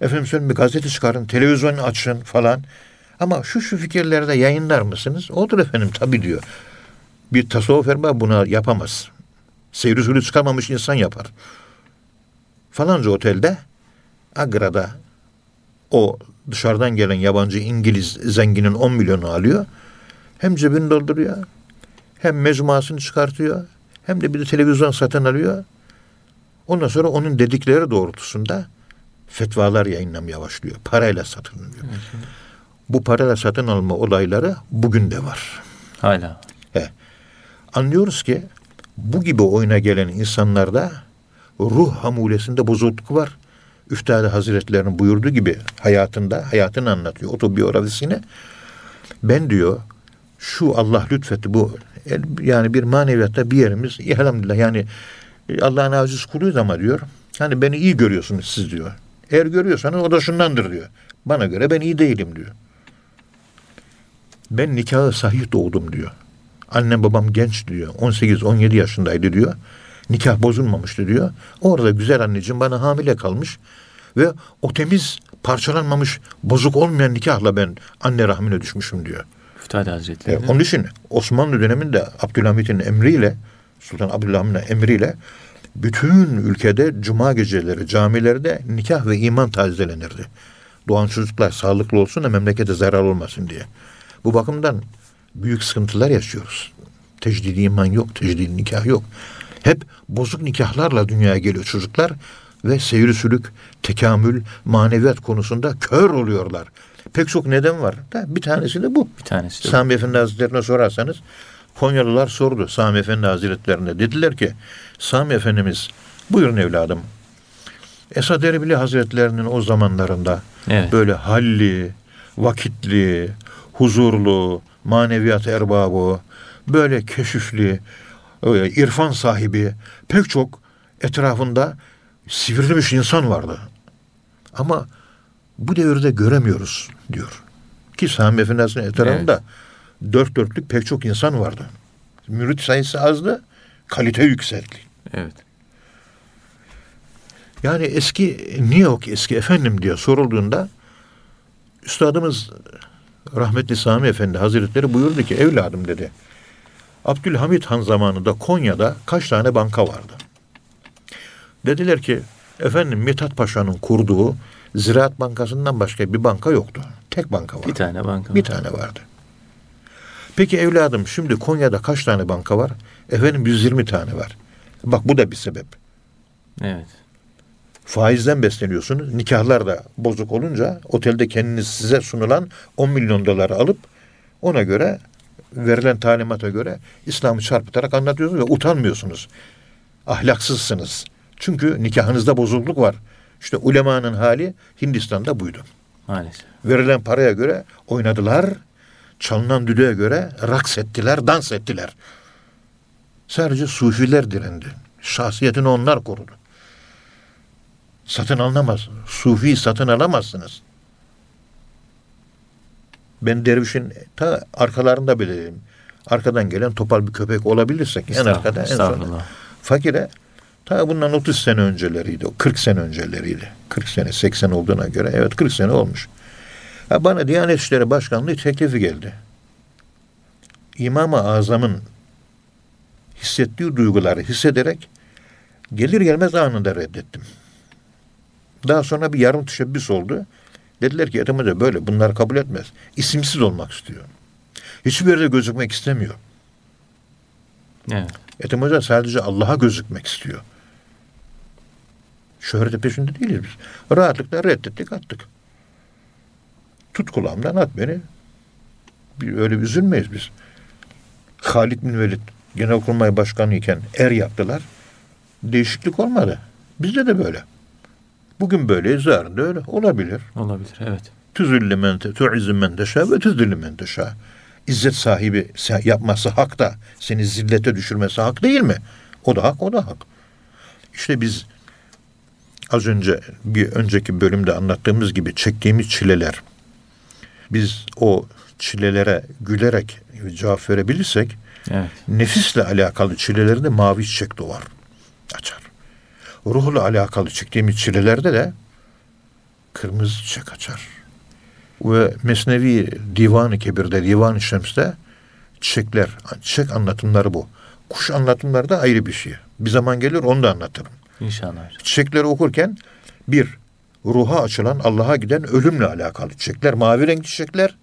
Efendim söyleyeyim bir gazete çıkarın, televizyon açın falan. Ama şu şu fikirleri de yayınlar mısınız? Odur efendim tabii diyor. Bir tasavvuf erbabı buna yapamaz. Seyri sürü çıkarmamış insan yapar. Falanca otelde Agra'da o dışarıdan gelen yabancı İngiliz zenginin 10 milyonu alıyor. Hem cebini dolduruyor, hem mecmuasını çıkartıyor, hem de bir de televizyon satın alıyor. Ondan sonra onun dedikleri doğrultusunda fetvalar yayınlamaya başlıyor. Parayla satın alıyor. Bu parayla satın alma olayları bugün de var. Hala. He. Anlıyoruz ki bu gibi oyuna gelen insanlarda ruh hamulesinde bozukluk var. Üftade Hazretlerinin buyurduğu gibi hayatında, hayatını anlatıyor otobiyografisini. Ben diyor şu Allah lütfetti bu yani bir maneviyatta bir yerimiz elhamdülillah yani Allah'ın aziz kuluyuz ama diyor. Hani beni iyi görüyorsunuz siz diyor. Eğer görüyorsanız o da şundandır diyor. Bana göre ben iyi değilim diyor. Ben nikahı sahih doğdum diyor. Annem babam genç diyor. 18-17 yaşındaydı diyor. Nikah bozulmamıştı diyor. Orada güzel anneciğim bana hamile kalmış. Ve o temiz parçalanmamış bozuk olmayan nikahla ben anne rahmine düşmüşüm diyor. Üftade Hazretleri. E, onun için Osmanlı döneminde Abdülhamit'in emriyle Sultan Abdülhamit'in emriyle bütün ülkede cuma geceleri camilerde nikah ve iman tazelenirdi. Doğan çocuklar sağlıklı olsun da memlekete zarar olmasın diye. Bu bakımdan büyük sıkıntılar yaşıyoruz. Tecdidi iman yok, tecdidi nikah yok. Hep bozuk nikahlarla dünyaya geliyor çocuklar ve seyri sülük, tekamül, maneviyat konusunda kör oluyorlar. Pek çok neden var. Bir tanesi de bu. Bir tanesi de Sami Efendi Hazretlerine sorarsanız Konyalılar sordu Sami Efendi Hazretlerine. Dediler ki Sami Efendimiz buyurun evladım. Esad Erbili Hazretlerinin o zamanlarında Evet. böyle halli, vakitli, huzurlu, maneviyat erbabı, böyle keşifli, e, irfan sahibi pek çok etrafında sivrilmiş insan vardı. Ama bu devirde göremiyoruz diyor. Ki Sami Efendi Hazretleri'nin etrafında dört dörtlük pek çok insan vardı. Mürit sayısı azdı, kalite yükseldi. Evet. Yani eski yok ki eski efendim diye sorulduğunda üstadımız rahmetli Sami Efendi Hazretleri buyurdu ki evladım dedi. Abdülhamit Han zamanında Konya'da kaç tane banka vardı? Dediler ki efendim Mithat Paşa'nın kurduğu Ziraat Bankası'ndan başka bir banka yoktu. Tek banka vardı. Bir tane banka. Bir tane vardı. Peki evladım şimdi Konya'da kaç tane banka var? Efendim 120 tane var. Bak bu da bir sebep. Evet. Faizden besleniyorsunuz. Nikahlar da bozuk olunca otelde kendiniz size sunulan 10 milyon doları alıp ona göre verilen talimata göre İslam'ı çarpıtarak anlatıyorsunuz ve utanmıyorsunuz. Ahlaksızsınız. Çünkü nikahınızda bozukluk var. İşte ulemanın hali Hindistan'da buydu. Maalesef. Verilen paraya göre oynadılar. Çalınan düdüğe göre raks ettiler, dans ettiler. Sadece sufiler direndi. Şahsiyetini onlar korudu. Satın alınamaz. Sufi satın alamazsınız. Ben dervişin ta arkalarında bileyim. Arkadan gelen topal bir köpek olabilirsek en arkada en sonunda. Fakire ta bundan 30 sene önceleriydi. o 40 sene önceleriydi. 40 sene 80 olduğuna göre evet 40 sene olmuş. Ha, bana Diyanet İşleri Başkanlığı teklifi geldi. İmam-ı Azam'ın hissettiği duyguları hissederek gelir gelmez anında reddettim. Daha sonra bir yarım teşebbüs oldu. Dediler ki Ethem Hoca böyle bunlar kabul etmez. İsimsiz olmak istiyor. Hiçbir yerde gözükmek istemiyor. Evet. Ethem Hoca sadece Allah'a gözükmek istiyor. Şöhreti peşinde değiliz biz. Rahatlıkla reddettik attık. Tut kulağımdan at beni. Bir, öyle üzülmeyiz biz. Halid bin Velid Genelkurmay Başkanı iken er yaptılar. Değişiklik olmadı. Bizde de böyle. Bugün böyleyiz, yarın da öyle. Olabilir. Olabilir. Evet. Tüzüllü men te, tuizzu men teşâ ve tüzüllü men teşâ. İzzet sahibi yapması hak da seni zillete düşürmesi hak değil mi? O da hak, o da hak. İşte biz az önce bir önceki bölümde anlattığımız gibi çektiğimiz çileler biz o çilelere gülerek cevap verebilirsek Evet. nefisle alakalı çilelerinde mavi çiçek doğar. Açar. ruhla alakalı çektiğimiz çilelerde de kırmızı çiçek açar. Ve Mesnevi Divan-ı Kebir'de, Divan-ı Şems'te çiçekler, çiçek anlatımları bu. Kuş anlatımları da ayrı bir şey. Bir zaman gelir onu da anlatırım. İnşallah. Çiçekleri okurken bir, ruha açılan, Allah'a giden ölümle alakalı çiçekler, mavi renkli çiçekler.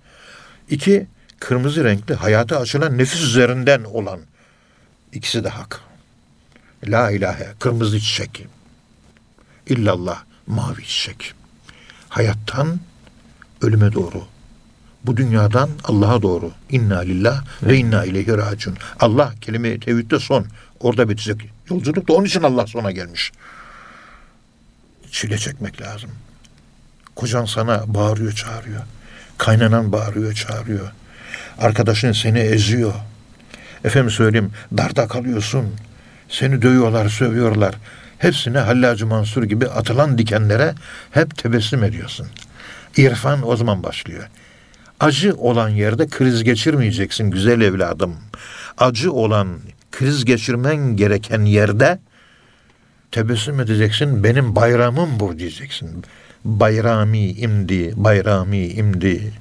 İki, kırmızı renkli, hayata açılan nefis üzerinden olan. ikisi de hak. La ilahe, kırmızı çiçek. İllallah, mavi çiçek. Hayattan ölüme doğru. Bu dünyadan Allah'a doğru. İnna lillah ve inna ileyhi raciun. Allah kelime tevhidde son. Orada bitecek. Yolculuk da onun için Allah sona gelmiş. Çile çekmek lazım. Kocan sana bağırıyor, çağırıyor. Kaynanan bağırıyor, çağırıyor. Arkadaşın seni eziyor. Efendim söyleyeyim, darda kalıyorsun. Seni dövüyorlar, sövüyorlar. Hepsine Hallacı Mansur gibi atılan dikenlere hep tebessüm ediyorsun. İrfan o zaman başlıyor. Acı olan yerde kriz geçirmeyeceksin güzel evladım. Acı olan kriz geçirmen gereken yerde tebessüm edeceksin. Benim bayramım bu diyeceksin. Bayrami imdi, bayrami imdi.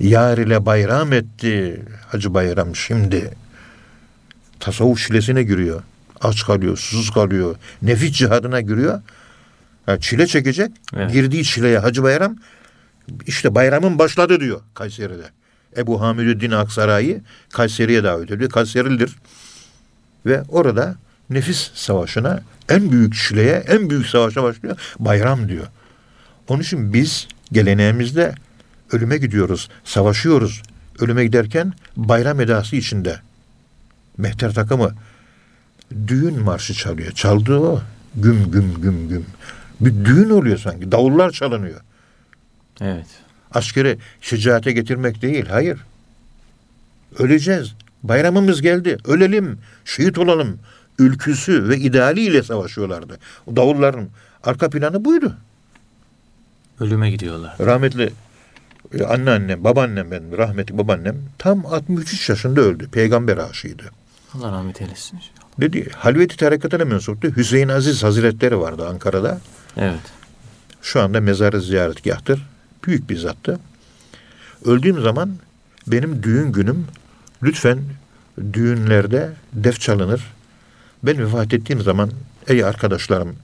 Yar ile bayram etti. Hacı bayram şimdi. Tasavvuf çilesine giriyor. Aç kalıyor, susuz kalıyor. Nefis cihadına giriyor. Ha, çile çekecek. Evet. Girdiği çileye Hacı Bayram işte bayramın başladı diyor Kayseri'de. Ebu Hamidüddin Aksaray'ı Kayseri'ye davet ediyor. Kayserilidir. Ve orada nefis savaşına en büyük çileye, en büyük savaşa başlıyor. Bayram diyor. Onun için biz geleneğimizde ölüme gidiyoruz, savaşıyoruz. Ölüme giderken bayram edası içinde. Mehter takımı düğün marşı çalıyor. Çaldığı o. Güm güm güm güm. Bir düğün oluyor sanki. Davullar çalınıyor. Evet. Askeri şecaate getirmek değil. Hayır. Öleceğiz. Bayramımız geldi. Ölelim. Şehit olalım. Ülküsü ve idealiyle savaşıyorlardı. O davulların arka planı buydu. Ölüme gidiyorlar. Rahmetli e, anneannem, babaannem benim, rahmetli babaannem tam 63 yaşında öldü. Peygamber aşığıydı. Allah rahmet eylesin. Dedi, Halveti tarikatına mensuptu. Hüseyin Aziz Hazretleri vardı Ankara'da. Evet. Şu anda mezarı ziyaretgahtır. Büyük bir zattı. Öldüğüm zaman benim düğün günüm lütfen düğünlerde def çalınır. Ben vefat ettiğim zaman ey arkadaşlarım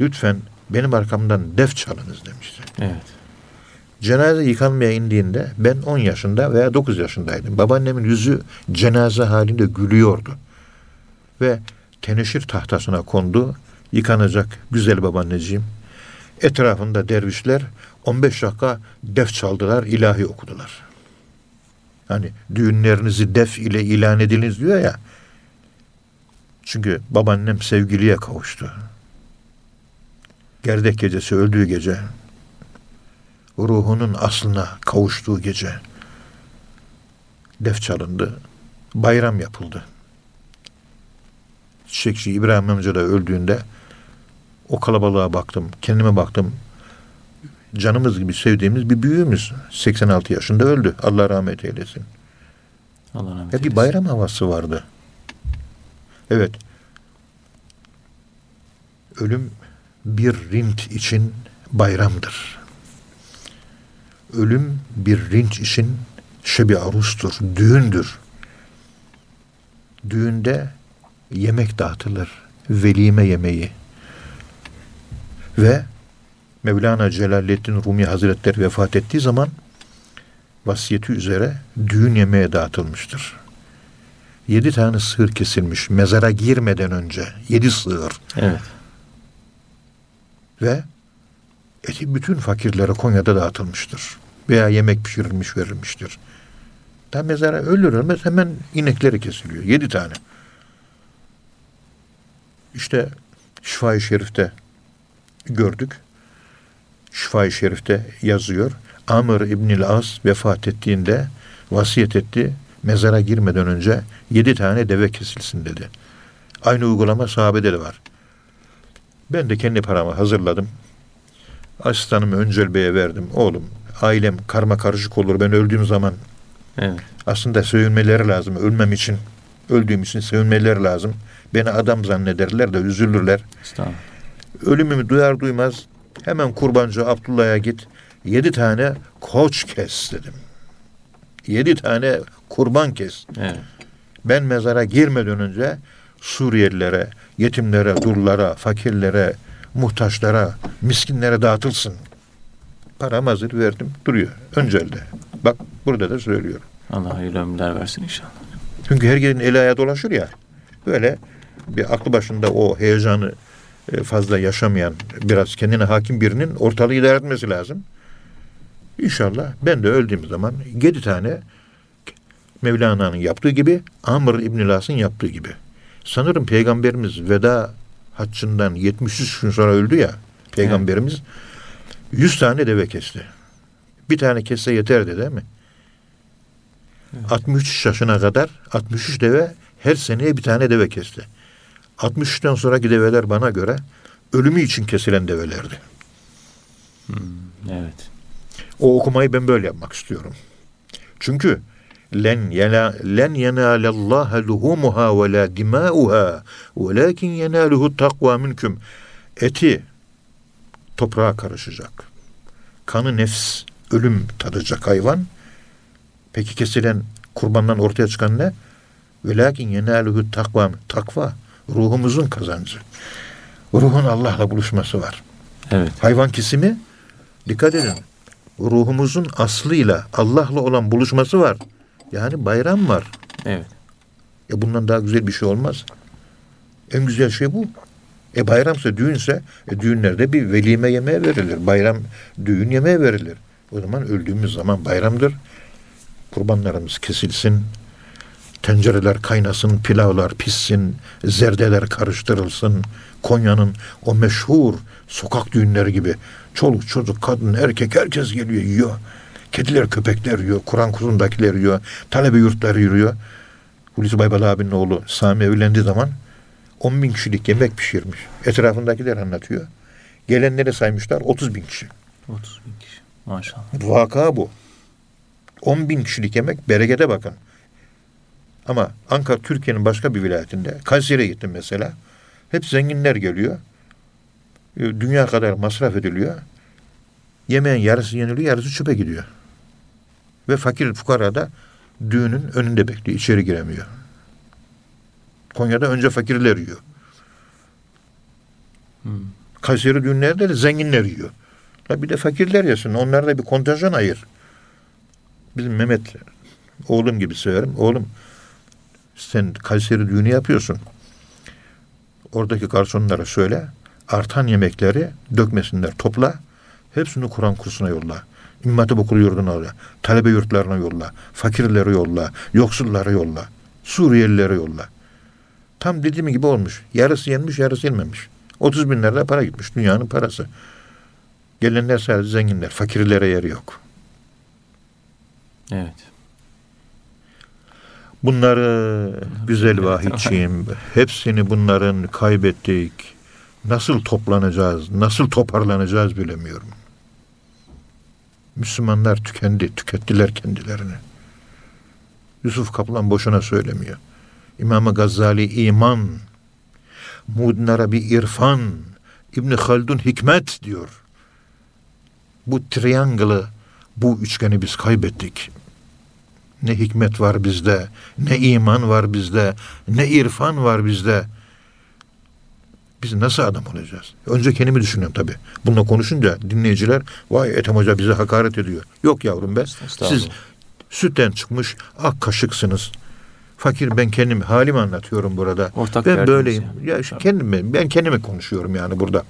lütfen benim arkamdan def çalınız demişti. Evet. Cenaze yıkanmaya indiğinde ben 10 yaşında veya 9 yaşındaydım. Babaannemin yüzü cenaze halinde gülüyordu. Ve teneşir tahtasına kondu. Yıkanacak güzel babaanneciğim. Etrafında dervişler 15 dakika def çaldılar, ilahi okudular. Hani düğünlerinizi def ile ilan ediniz diyor ya. Çünkü babaannem sevgiliye kavuştu. Gerdek gecesi öldüğü gece ruhunun aslına kavuştuğu gece def çalındı. Bayram yapıldı. Çiçekçi İbrahim amca da öldüğünde o kalabalığa baktım. Kendime baktım. Canımız gibi sevdiğimiz bir büyüğümüz 86 yaşında öldü. Allah rahmet eylesin. Allah rahmet Ya eylesin. bir bayram havası vardı. Evet. Ölüm bir rint için bayramdır. Ölüm bir rint için şebi arustur, düğündür. Düğünde yemek dağıtılır, velime yemeği. Ve Mevlana Celaleddin Rumi Hazretleri vefat ettiği zaman vasiyeti üzere düğün yemeği dağıtılmıştır. Yedi tane sığır kesilmiş mezara girmeden önce. Yedi sığır. Evet. Ve eti bütün fakirlere Konya'da dağıtılmıştır. Veya yemek pişirilmiş verilmiştir. Tam mezara ölür ölmez hemen inekleri kesiliyor. Yedi tane. İşte Şifa-i Şerif'te gördük. Şifa-i Şerif'te yazıyor. Amr İbnül As vefat ettiğinde vasiyet etti. Mezara girmeden önce yedi tane deve kesilsin dedi. Aynı uygulama sahabede de var. Ben de kendi paramı hazırladım. Asistanımı Öncel Bey'e verdim. Oğlum ailem karma karışık olur. Ben öldüğüm zaman Evet. aslında sevinmeleri lazım. Ölmem için, öldüğüm için sevinmeleri lazım. Beni adam zannederler de üzülürler. Ölümümü duyar duymaz hemen kurbancı Abdullah'a git. Yedi tane koç kes dedim. Yedi tane kurban kes. Evet. Ben mezara girmeden önce Suriyelilere, yetimlere, dullara, fakirlere, muhtaçlara, miskinlere dağıtılsın. Param hazır verdim duruyor. Öncelde. Bak burada da söylüyorum. Allah hayırlı ömürler versin inşallah. Çünkü herkesin eli ayağı dolaşır ya. Böyle bir aklı başında o heyecanı e, fazla yaşamayan, biraz kendine hakim birinin ortalığı idare etmesi lazım. İnşallah ben de öldüğüm zaman yedi tane Mevlana'nın yaptığı gibi Amr İbn Las'ın yaptığı gibi. Sanırım Peygamberimiz veda haccından 73 gün sonra öldü ya Peygamberimiz. 100 tane deve kesti. Bir tane kesse yeterdi değil mi? 63 yaşına kadar 63 deve her seneye bir tane deve kesti. 63'ten sonraki develer bana göre ölümü için kesilen develerdi. Evet. O okumayı ben böyle yapmak istiyorum. Çünkü len yena len yenalallaha luhumuha ve la dimauha velakin yenaluhu takva minkum. Eti toprağa karışacak. Kanı nefs, ölüm tadacak hayvan. Peki kesilen kurbandan ortaya çıkan ne? Velakin yenaluhu takva. Takva ruhumuzun kazancı. Ruhun Allah'la buluşması var. Evet. Hayvan kesimi dikkat edin. Ruhumuzun aslıyla Allah'la olan buluşması var. Yani bayram var. Evet. E bundan daha güzel bir şey olmaz. En güzel şey bu. E bayramsa düğünse e düğünlerde bir velime yemeğe verilir. Bayram düğün yemeğe verilir. O zaman öldüğümüz zaman bayramdır. Kurbanlarımız kesilsin. Tencereler kaynasın, pilavlar pişsin, zerdeler karıştırılsın. Konya'nın o meşhur sokak düğünleri gibi çoluk çocuk, kadın, erkek herkes geliyor yiyor. Kediler, köpekler yiyor, Kur'an kursundakiler yiyor, talebe yurtları yürüyor. Hulusi Baybal abinin oğlu Sami evlendiği zaman 10 bin kişilik yemek pişirmiş. Etrafındakiler anlatıyor. Gelenleri saymışlar 30 bin kişi. 30 bin kişi. Maşallah. Vaka bu. 10 bin kişilik yemek berekete bakın. Ama Ankara Türkiye'nin başka bir vilayetinde Kayseri'ye gittim mesela. Hep zenginler geliyor. E, Dünya kadar masraf ediliyor. Yemeğin yarısı yeniliyor, yarısı çöpe gidiyor. Ve fakir fukara da düğünün önünde bekliyor. içeri giremiyor. Konya'da önce fakirler yiyor. Hmm. Kayseri düğünlerde de zenginler yiyor. La bir de fakirler yesin. Onlara da bir kontenjan ayır. Bizim Mehmet oğlum gibi severim. Oğlum sen Kayseri düğünü yapıyorsun. Oradaki garsonlara söyle. Artan yemekleri dökmesinler. Topla. Hepsini Kur'an kursuna yolla. İmam Hatip okulu yurduna yolla. Talebe yurtlarına yolla. Fakirleri yolla. Yoksulları yolla. Suriyelilere yolla. Tam dediğim gibi olmuş. Yarısı yenmiş, yarısı yenmemiş. 30 bin lira para gitmiş. Dünyanın parası. Gelenler sadece zenginler. Fakirlere yer yok. Evet. Bunları güzel vahidçiyim. Hepsini bunların kaybettik. Nasıl toplanacağız, nasıl toparlanacağız bilemiyorum. Müslümanlar tükendi, tükettiler kendilerini. Yusuf Kaplan boşuna söylemiyor. İmam Gazali iman, Muğdin Arabi irfan, İbni Haldun hikmet diyor. Bu triangle'ı, bu üçgeni biz kaybettik. Ne hikmet var bizde, ne iman var bizde, ne irfan var bizde. Biz nasıl adam olacağız? Önce kendimi düşünüyorum tabii. Bununla konuşunca dinleyiciler vay Ethem Hoca bize hakaret ediyor. Yok yavrum be. Siz sütten çıkmış ak kaşıksınız. Fakir ben kendim halimi anlatıyorum burada. Ortak ben böyleyim. yani. Ya şu kendimi ben kendime konuşuyorum yani burada.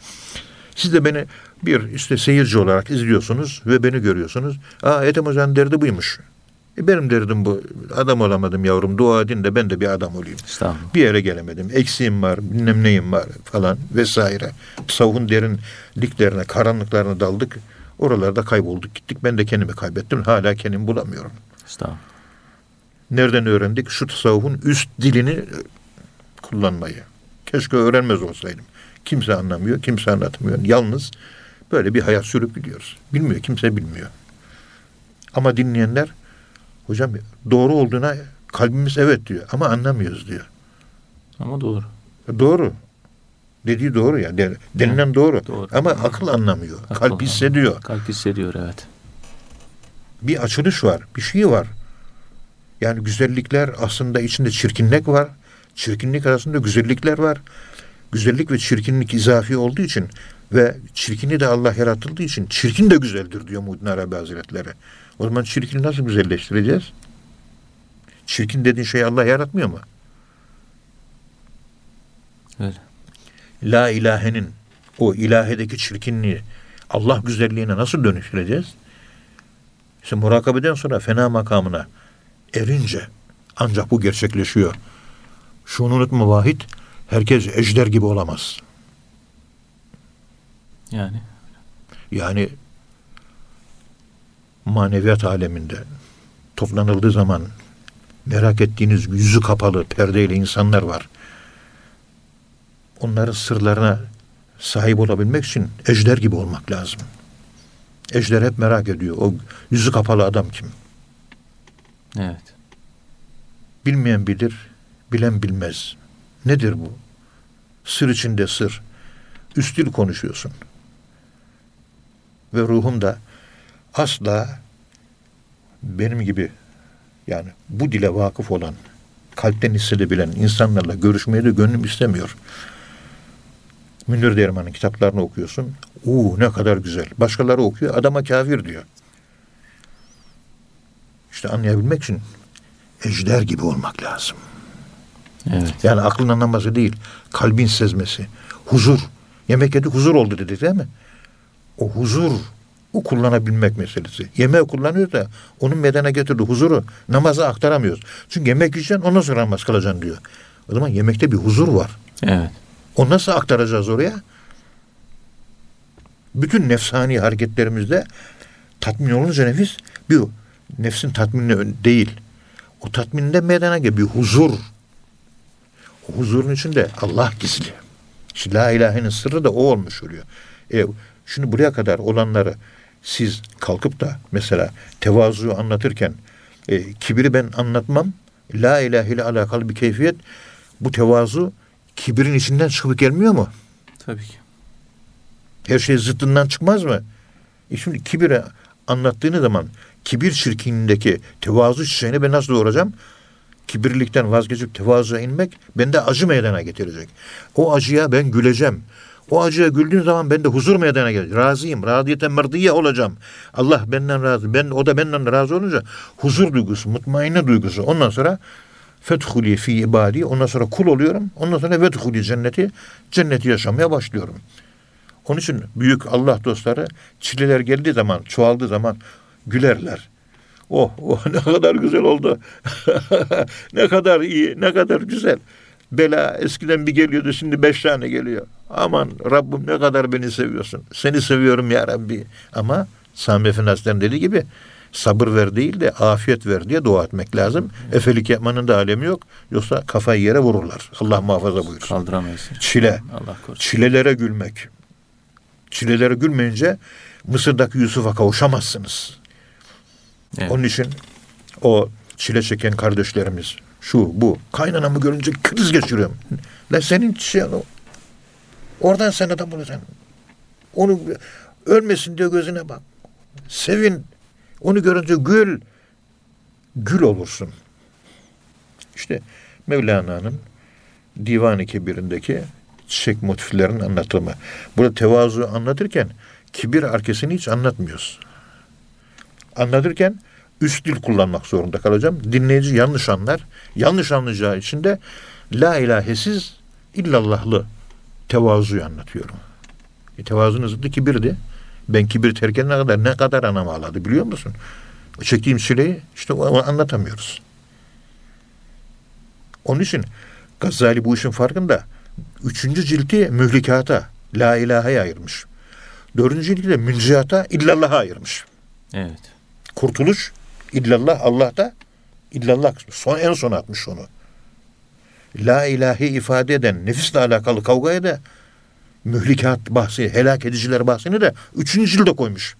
Siz de beni bir işte seyirci olarak izliyorsunuz ve beni görüyorsunuz. Aa Ethem Hoca'nın derdi buymuş. E benim derdim bu. Adam olamadım yavrum. Dua edin de ben de bir adam olayım. Bir yere gelemedim. Eksiğim var, bilmem neyim var falan vesaire. Tasavvufun derinliklerine, karanlıklarına daldık. Oralarda kaybolduk gittik. Ben de kendimi kaybettim. Hala kendimi bulamıyorum. Estağfurullah. Nereden öğrendik? Şu tasavvufun üst dilini kullanmayı. Keşke öğrenmez olsaydım. Kimse anlamıyor, kimse anlatmıyor. Yalnız böyle bir hayat sürüp gidiyoruz. Bilmiyor, kimse bilmiyor. Ama dinleyenler, hocam doğru olduğuna kalbimiz evet diyor ama anlamıyoruz diyor. Ama doğru. Doğru. Dediği doğru ya. De- Denilen doğru. Doğru. Ama akıl anlamıyor. Akıl kalp hissediyor. Kalp hissediyor evet. Bir açılış var. Bir şey var. Yani güzellikler aslında içinde çirkinlik var. Çirkinlik arasında güzellikler var. Güzellik ve çirkinlik izafi olduğu için ve çirkini de Allah yaratıldığı için çirkin de güzeldir diyor Muhyiddin Arabi Hazretleri. O zaman çirkini nasıl güzelleştireceğiz? Çirkin dediğin şeyi Allah yaratmıyor mu? Öyle. La ilahenin o ilahedeki çirkinliği Allah güzelliğine nasıl dönüştüreceğiz? İşte murakabeden sonra fena makamına erince ancak bu gerçekleşiyor. Şunu unutma vahid, herkes ejder gibi olamaz. Yani Yani maneviyat aleminde toplanıldığı zaman merak ettiğiniz yüzü kapalı perdeyle insanlar var. Onların sırlarına sahip olabilmek için ejder gibi olmak lazım. Ejder hep merak ediyor. O yüzü kapalı adam kim? evet. Bilmeyen bilir, bilen bilmez. Nedir bu? Sır içinde sır. Üst dil konuşuyorsun. Ve ruhum da asla benim gibi yani bu dile vakıf olan, kalpten hissedebilen insanlarla görüşmeye de gönlüm istemiyor. Münir Derman'ın kitaplarını okuyorsun. Uuu ne kadar güzel. Başkaları okuyor. Adama kafir diyor. İşte anlayabilmek için ejder gibi olmak lazım. Evet. Yani aklın anlaması değil. Kalbin sezmesi. Huzur. Yemek yedik huzur oldu dedi değil mi? O huzur o kullanabilmek meselesi. Yemeği kullanıyor da onun medene getirdiği huzuru namaza aktaramıyoruz. Çünkü yemek yiyeceksin ondan sonra namaz kılacaksın diyor. O zaman yemekte bir huzur var. Evet. O nasıl aktaracağız oraya? Bütün nefsani hareketlerimizde tatmin olunca nefis bir nefsin tatminine ön- değil. O tatminde meydana geliyor bir huzur. O huzurun içinde Allah gizli. İşte la ilahenin sırrı da o olmuş oluyor. E, şimdi buraya kadar olanları siz kalkıp da mesela tevazuyu anlatırken e, kibiri ben anlatmam. La ilahe ile alakalı bir keyfiyet. Bu tevazu kibirin içinden çıkıp gelmiyor mu? Tabii ki. Her şey zıttından çıkmaz mı? E şimdi kibiri anlattığını zaman kibir çirkinliğindeki tevazu çiçeğini ben nasıl doğuracağım? Kibirlikten vazgeçip tevazuya inmek bende acı meydana getirecek. O acıya ben güleceğim. O acıya güldüğüm zaman bende huzur meydana gelecek. Razıyım. Radiyeten merdiye olacağım. Allah benden razı. Ben, o da benden razı olunca huzur duygusu, mutmainne duygusu. Ondan sonra fethuli fi ibadi. Ondan sonra kul oluyorum. Ondan sonra vedhuli cenneti. Cenneti yaşamaya başlıyorum. Onun için büyük Allah dostları çileler geldiği zaman, çoğaldığı zaman gülerler. Oh, oh (laughs) ne kadar güzel oldu. (laughs) ne kadar iyi, ne kadar güzel. Bela eskiden bir geliyordu şimdi beş tane geliyor. Aman Rabbim ne kadar beni seviyorsun. Seni seviyorum ya Rabbi. Ama Sami Efendi Hazretleri dediği gibi sabır ver değil de afiyet ver diye dua etmek lazım. Efelik yapmanın da alemi yok. Yoksa kafayı yere vururlar. Allah muhafaza buyursun. Kaldıramayız. Çile. Allah korusun. Çilelere gülmek. Çilelere gülmeyince Mısır'daki Yusuf'a kavuşamazsınız. Evet. Onun için o çile çeken kardeşlerimiz şu bu kaynanamı görünce kriz geçiriyorum. La senin şey. Oradan sen adam bulacaksın. Onu ölmesin diye gözüne bak. Sevin. Onu görünce gül. Gül olursun. İşte Mevlana'nın Divan-ı Kebir'indeki çiçek motiflerinin anlatımı. Burada tevazu anlatırken kibir arkasını hiç anlatmıyoruz. Anlatırken üst dil kullanmak zorunda kalacağım. Dinleyici yanlış anlar. Yanlış anlayacağı için de la ilahesiz illallahlı tevazuyu anlatıyorum. E, tevazunun zıddı kibirdi. Ben kibir terk edene kadar ne kadar anam ağladı biliyor musun? O çektiğim çileyi işte onu anlatamıyoruz. Onun için Gazali bu işin farkında. Üçüncü cilti mühlikata, la ilaheye ayırmış. Dördüncü cilti de münciyata, illallah'a ayırmış. Evet. Kurtuluş, illallah, Allah'ta, illallah kısmı. Son, en son atmış onu. La ilahi ifade eden, nefisle alakalı kavgaya da mühlikat bahsi, helak ediciler bahsini de üçüncü cilde koymuş.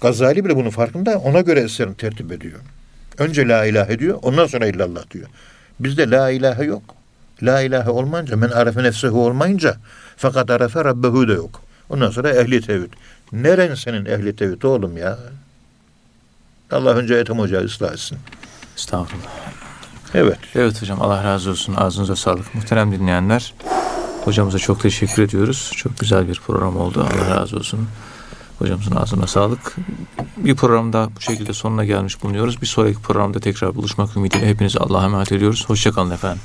Gazali bile bunun farkında, ona göre eserini tertip ediyor. Önce la ilahe diyor, ondan sonra illallah diyor. Bizde la ilahe yok. La ilahe olmayınca men arefe nefsehu olmayınca fakat arefe rabbehu da yok. Ondan sonra ehli tevhid. Neren senin ehli tevhid oğlum ya? Allah önce Ethem Hoca'yı ıslah etsin. Estağfurullah. Evet. Evet hocam Allah razı olsun. Ağzınıza sağlık. Muhterem dinleyenler. Hocamıza çok teşekkür ediyoruz. Çok güzel bir program oldu. Allah razı olsun. Hocamızın ağzına sağlık. Bir programda bu şekilde sonuna gelmiş bulunuyoruz. Bir sonraki programda tekrar buluşmak ümidiyle hepinizi Allah'a emanet ediyoruz. Hoşçakalın efendim.